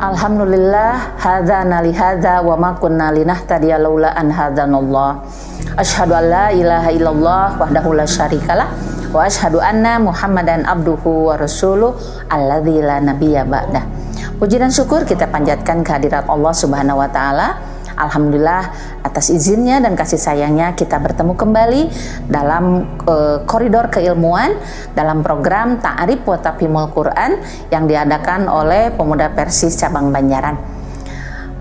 Alhamdulillah hadzana li hadza wa ma kunna linahtadiya laula an hadanallah. Asyhadu an la ilaha illallah wahdahu la syarikalah wa asyhadu anna Muhammadan abduhu wa rasuluh alladzi la nabiyya ba'dah. Puji dan syukur kita panjatkan kehadirat Allah Subhanahu wa taala Alhamdulillah atas izinnya dan kasih sayangnya kita bertemu kembali dalam uh, koridor keilmuan dalam program Ta'arif wa Tafhimul Quran yang diadakan oleh Pemuda Persis Cabang Banjaran.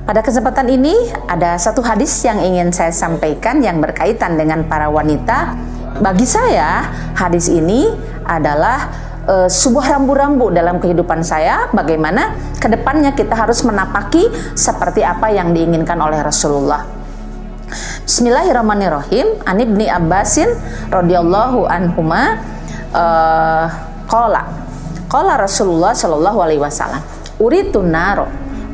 Pada kesempatan ini ada satu hadis yang ingin saya sampaikan yang berkaitan dengan para wanita. Bagi saya hadis ini adalah uh, sebuah rambu-rambu dalam kehidupan saya bagaimana ke depannya kita harus menapaki seperti apa yang diinginkan oleh Rasulullah. Bismillahirrahmanirrahim. An ibni Abbasin radhiyallahu anhuma uh, qala qala Rasulullah sallallahu alaihi wasallam uritu naro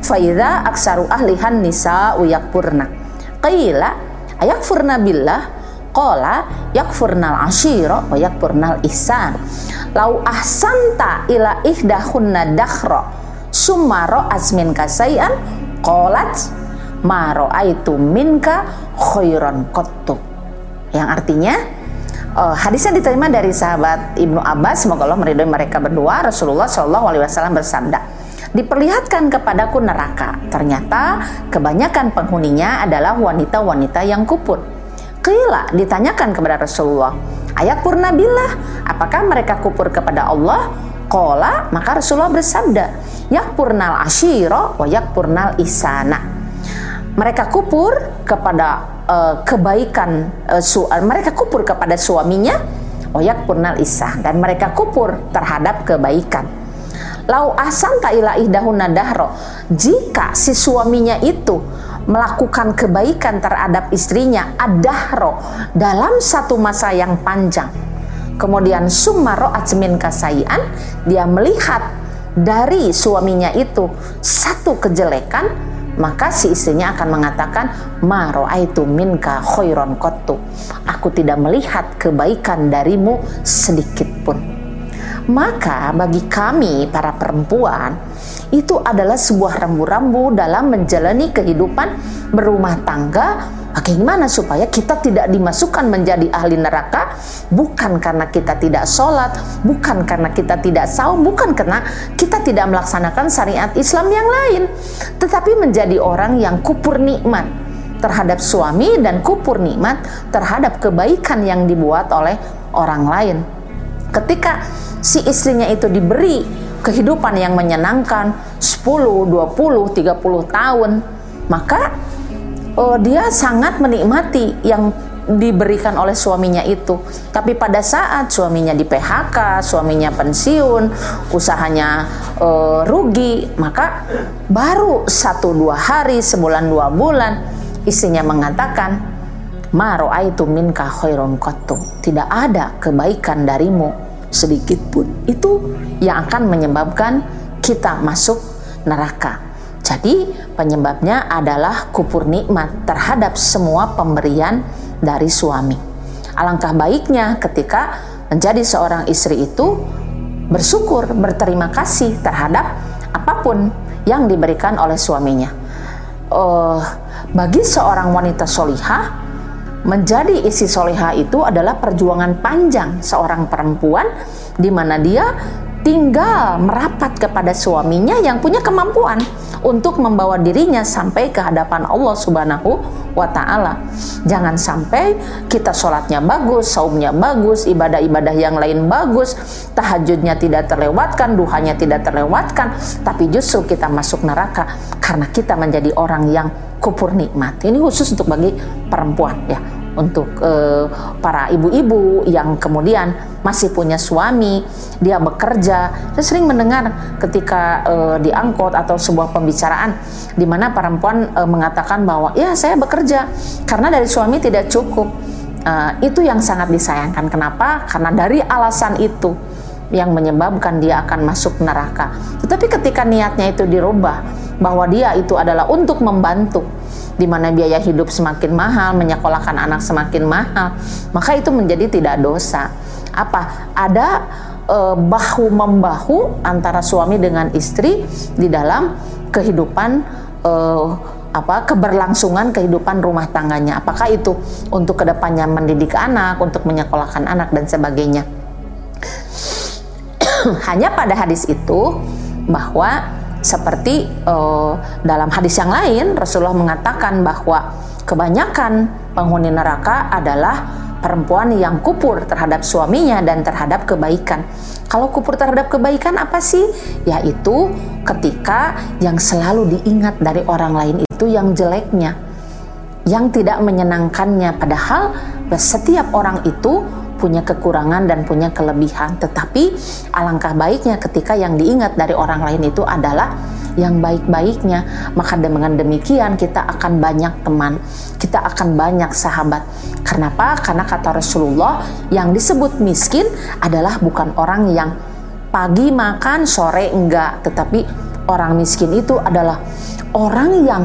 faida aksaru ahlihan nisa uyakpurna qila ayakfurna billah qala yakfurnal ashira wa yakfurnal ihsan. Lau ahsanta ila ihdahunna dakhra summa azmin kasaian qalat ma ra'aitu minka khairan qattu. Yang artinya uh, hadisnya diterima dari sahabat Ibnu Abbas semoga Allah meridhoi mereka berdua Rasulullah Shallallahu alaihi wasallam bersabda diperlihatkan kepadaku neraka. Ternyata kebanyakan penghuninya adalah wanita-wanita yang kuput Qila ditanyakan kepada Rasulullah, ayat purnabillah, apakah mereka kupur kepada Allah? Kola, maka Rasulullah bersabda, yakpurnal ashiro wa yakpurnal isana. Mereka kupur kepada uh, kebaikan, uh, su uh, mereka kupur kepada suaminya, wa yakpurnal isah, dan mereka kupur terhadap kebaikan. Lau asanta ila ihdahunna dahro, jika si suaminya itu melakukan kebaikan terhadap istrinya adahro dalam satu masa yang panjang. Kemudian sumaro ajmin kasayan dia melihat dari suaminya itu satu kejelekan maka si istrinya akan mengatakan maro aitu minka khairon kotu aku tidak melihat kebaikan darimu sedikit pun maka bagi kami para perempuan itu adalah sebuah rambu-rambu dalam menjalani kehidupan berumah tangga. Bagaimana supaya kita tidak dimasukkan menjadi ahli neraka? Bukan karena kita tidak sholat bukan karena kita tidak saum bukan karena kita tidak melaksanakan syariat Islam yang lain. Tetapi menjadi orang yang kupur nikmat terhadap suami dan kupur nikmat terhadap kebaikan yang dibuat oleh orang lain. Ketika si istrinya itu diberi kehidupan yang menyenangkan 10, 20, 30 tahun, maka uh, dia sangat menikmati yang diberikan oleh suaminya itu. Tapi pada saat suaminya di PHK, suaminya pensiun, usahanya uh, rugi, maka baru satu dua hari, sebulan dua bulan, istrinya mengatakan, Maro aitu minka khairun Tidak ada kebaikan darimu sedikit pun itu yang akan menyebabkan kita masuk neraka. Jadi penyebabnya adalah kupur nikmat terhadap semua pemberian dari suami. Alangkah baiknya ketika menjadi seorang istri itu bersyukur, berterima kasih terhadap apa pun yang diberikan oleh suaminya. Uh, bagi seorang wanita solihah, menjadi isi soleha itu adalah perjuangan panjang seorang perempuan di mana dia tinggal merapat kepada suaminya yang punya kemampuan untuk membawa dirinya sampai ke hadapan Allah Subhanahu wa taala. Jangan sampai kita sholatnya bagus, saumnya bagus, ibadah-ibadah yang lain bagus, tahajudnya tidak terlewatkan, duhanya tidak terlewatkan, tapi justru kita masuk neraka karena kita menjadi orang yang kupur nikmat. Ini khusus untuk bagi perempuan ya untuk uh, para ibu-ibu yang kemudian masih punya suami, dia bekerja. Saya sering mendengar ketika uh, di angkot atau sebuah pembicaraan di mana perempuan uh, mengatakan bahwa ya saya bekerja karena dari suami tidak cukup. Uh, itu yang sangat disayangkan. Kenapa? Karena dari alasan itu yang menyebabkan dia akan masuk neraka. Tetapi ketika niatnya itu dirubah, bahwa dia itu adalah untuk membantu di mana biaya hidup semakin mahal, menyekolahkan anak semakin mahal, maka itu menjadi tidak dosa. Apa? Ada e, bahu membahu antara suami dengan istri di dalam kehidupan e, apa keberlangsungan kehidupan rumah tangganya. Apakah itu untuk ke depannya mendidik anak, untuk menyekolahkan anak dan sebagainya. Hanya pada hadis itu bahwa seperti uh, dalam hadis yang lain Rasulullah mengatakan bahwa kebanyakan penghuni neraka adalah perempuan yang kupur terhadap suaminya dan terhadap kebaikan. Kalau kupur terhadap kebaikan apa sih? Yaitu ketika yang selalu diingat dari orang lain itu yang jeleknya, yang tidak menyenangkannya. Padahal setiap orang itu punya kekurangan dan punya kelebihan. Tetapi alangkah baiknya ketika yang diingat dari orang lain itu adalah yang baik-baiknya. Maka dengan demikian kita akan banyak teman, kita akan banyak sahabat. Kenapa? Karena kata Rasulullah yang disebut miskin adalah bukan orang yang pagi makan, sore enggak, tetapi orang miskin itu adalah orang yang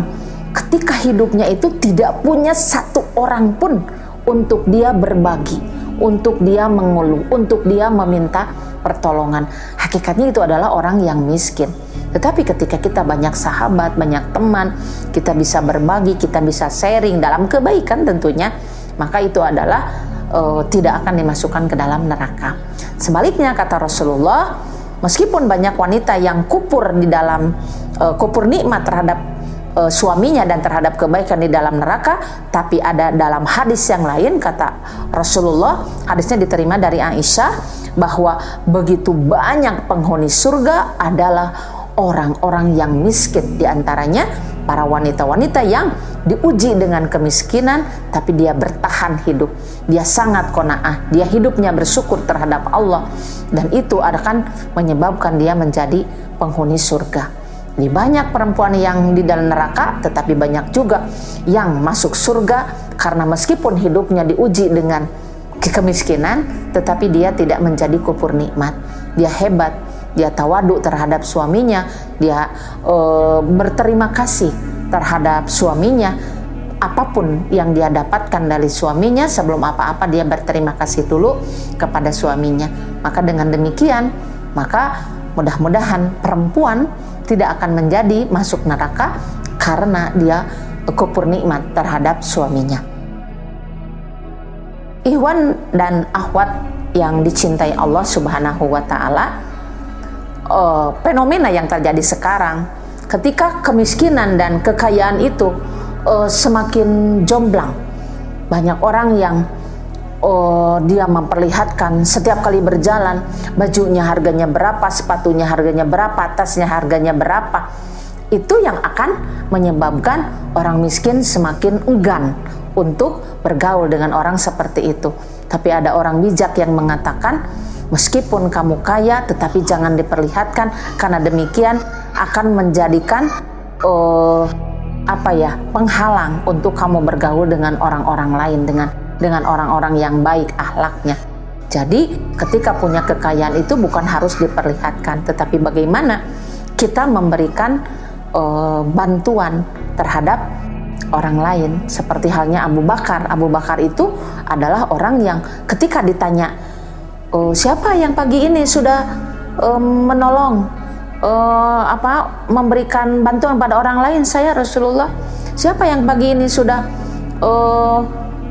ketika hidupnya itu tidak punya satu orang pun untuk dia berbagi untuk dia mengeluh, untuk dia meminta pertolongan. Hakikatnya itu adalah orang yang miskin. Tetapi ketika kita banyak sahabat, banyak teman, kita bisa berbagi, kita bisa sharing dalam kebaikan tentunya, maka itu adalah uh, tidak akan dimasukkan ke dalam neraka. Sebaliknya kata Rasulullah, meskipun banyak wanita yang kupur di dalam uh, kupur nikmat terhadap uh, suaminya dan terhadap kebaikan di dalam neraka tapi ada dalam hadis yang lain kata Rasulullah hadisnya diterima dari Aisyah bahwa begitu banyak penghuni surga adalah orang-orang yang miskin. Di antaranya para wanita-wanita yang diuji dengan kemiskinan tapi dia bertahan hidup. Dia sangat kona'ah dia hidupnya bersyukur terhadap Allah. Dan itu akan menyebabkan dia menjadi penghuni surga di banyak perempuan yang di dalam neraka, tetapi banyak juga yang masuk surga karena meskipun hidupnya diuji dengan kemiskinan, tetapi dia tidak menjadi kupur nikmat. Dia hebat, dia tawadu terhadap suaminya, dia e, berterima kasih terhadap suaminya. Apa pun yang dia dapatkan dari suaminya, sebelum apa-apa dia berterima kasih dulu kepada suaminya. Maka dengan demikian, maka mudah-mudahan perempuan tidak akan menjadi masuk neraka karena dia kupur nikmat terhadap suaminya. Ikhwan dan akhwat yang dicintai Allah Subhanahu wa taala, uh, fenomena yang terjadi sekarang ketika kemiskinan dan kekayaan itu uh, semakin jomblang. Banyak orang yang oh, dia memperlihatkan setiap kali berjalan bajunya harganya berapa, sepatunya harganya berapa, tasnya harganya berapa. Itu yang akan menyebabkan orang miskin semakin enggan untuk bergaul dengan orang seperti itu. Tapi ada orang bijak yang mengatakan, meskipun kamu kaya, tetapi jangan diperlihatkan karena demikian akan menjadikan uh, apa ya penghalang untuk kamu bergaul dengan orang-orang lain dengan dengan orang-orang yang baik akhlaknya. Jadi, ketika punya kekayaan itu bukan harus diperlihatkan, tetapi bagaimana kita memberikan uh, bantuan terhadap orang lain, seperti halnya Abu Bakar. Abu Bakar itu adalah orang yang ketika ditanya, uh, siapa yang pagi ini sudah uh, menolong, uh, apa, memberikan bantuan pada orang lain? Saya Rasulullah. Siapa yang pagi ini sudah uh,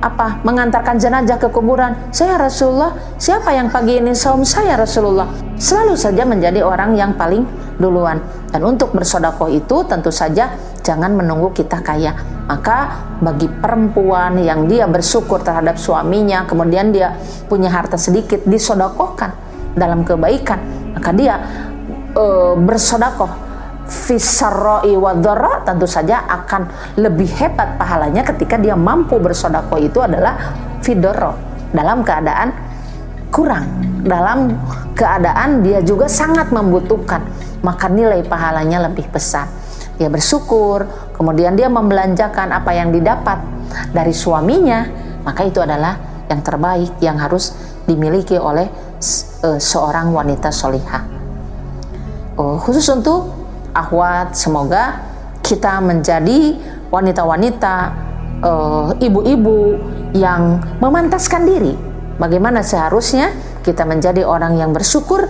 apa mengantarkan jenazah ke kuburan. Saya Rasulullah siapa yang pagi ini saum saya Rasulullah? Selalu saja menjadi orang yang paling duluan. Dan untuk bersodakoh itu tentu saja jangan menunggu kita kaya. Maka bagi perempuan yang dia bersyukur terhadap suaminya kemudian dia punya harta sedikit disodakohkan dalam kebaikan. Maka dia e, bersodakoh fisarroi wadhara tentu saja akan lebih hebat pahalanya ketika dia mampu bersodako itu adalah fidoro dalam keadaan kurang dalam keadaan dia juga sangat membutuhkan maka nilai pahalanya lebih besar. Dia bersyukur kemudian dia membelanjakan apa yang didapat dari suaminya maka itu adalah yang terbaik yang harus dimiliki oleh uh, seorang wanita solihah. Uh, khusus untuk Ahwat. Semoga kita menjadi wanita-wanita uh, ibu-ibu yang memantaskan diri. Bagaimana seharusnya kita menjadi orang yang bersyukur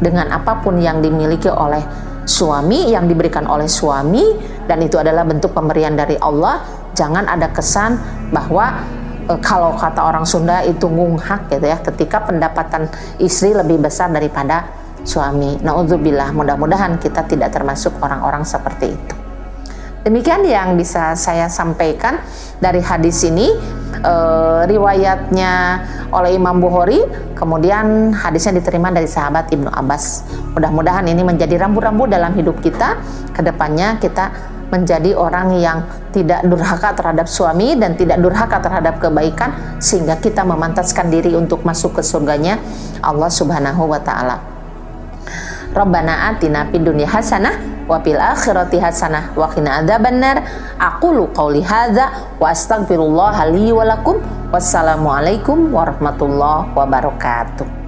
dengan apa pun yang dimiliki oleh suami yang diberikan oleh suami dan itu adalah bentuk pemberian dari Allah. Jangan ada kesan bahwa e, kalau kata orang Sunda itu ngunghak gitu ya. Ketika pendapatan istri lebih besar daripada suami. Nauzubillah, mudah-mudahan kita tidak termasuk orang-orang seperti itu. Demikian yang bisa saya sampaikan dari hadis ini e, riwayatnya oleh Imam Bukhari, kemudian hadisnya diterima dari sahabat Ibnu Abbas. Mudah-mudahan ini menjadi rambu-rambu dalam hidup kita. Ke depannya kita menjadi orang yang tidak durhaka terhadap suami dan tidak durhaka terhadap kebaikan sehingga kita memantaskan diri untuk masuk ke surganya Allah Subhanahu wa taala. Rabbana atina fid dunya hasanah wa fil akhirati hasanah wa qina adzabannar. Aqulu qauli hadza wa astaghfirullah li wa lakum. Wassalamualaikum warahmatullahi wabarakatuh.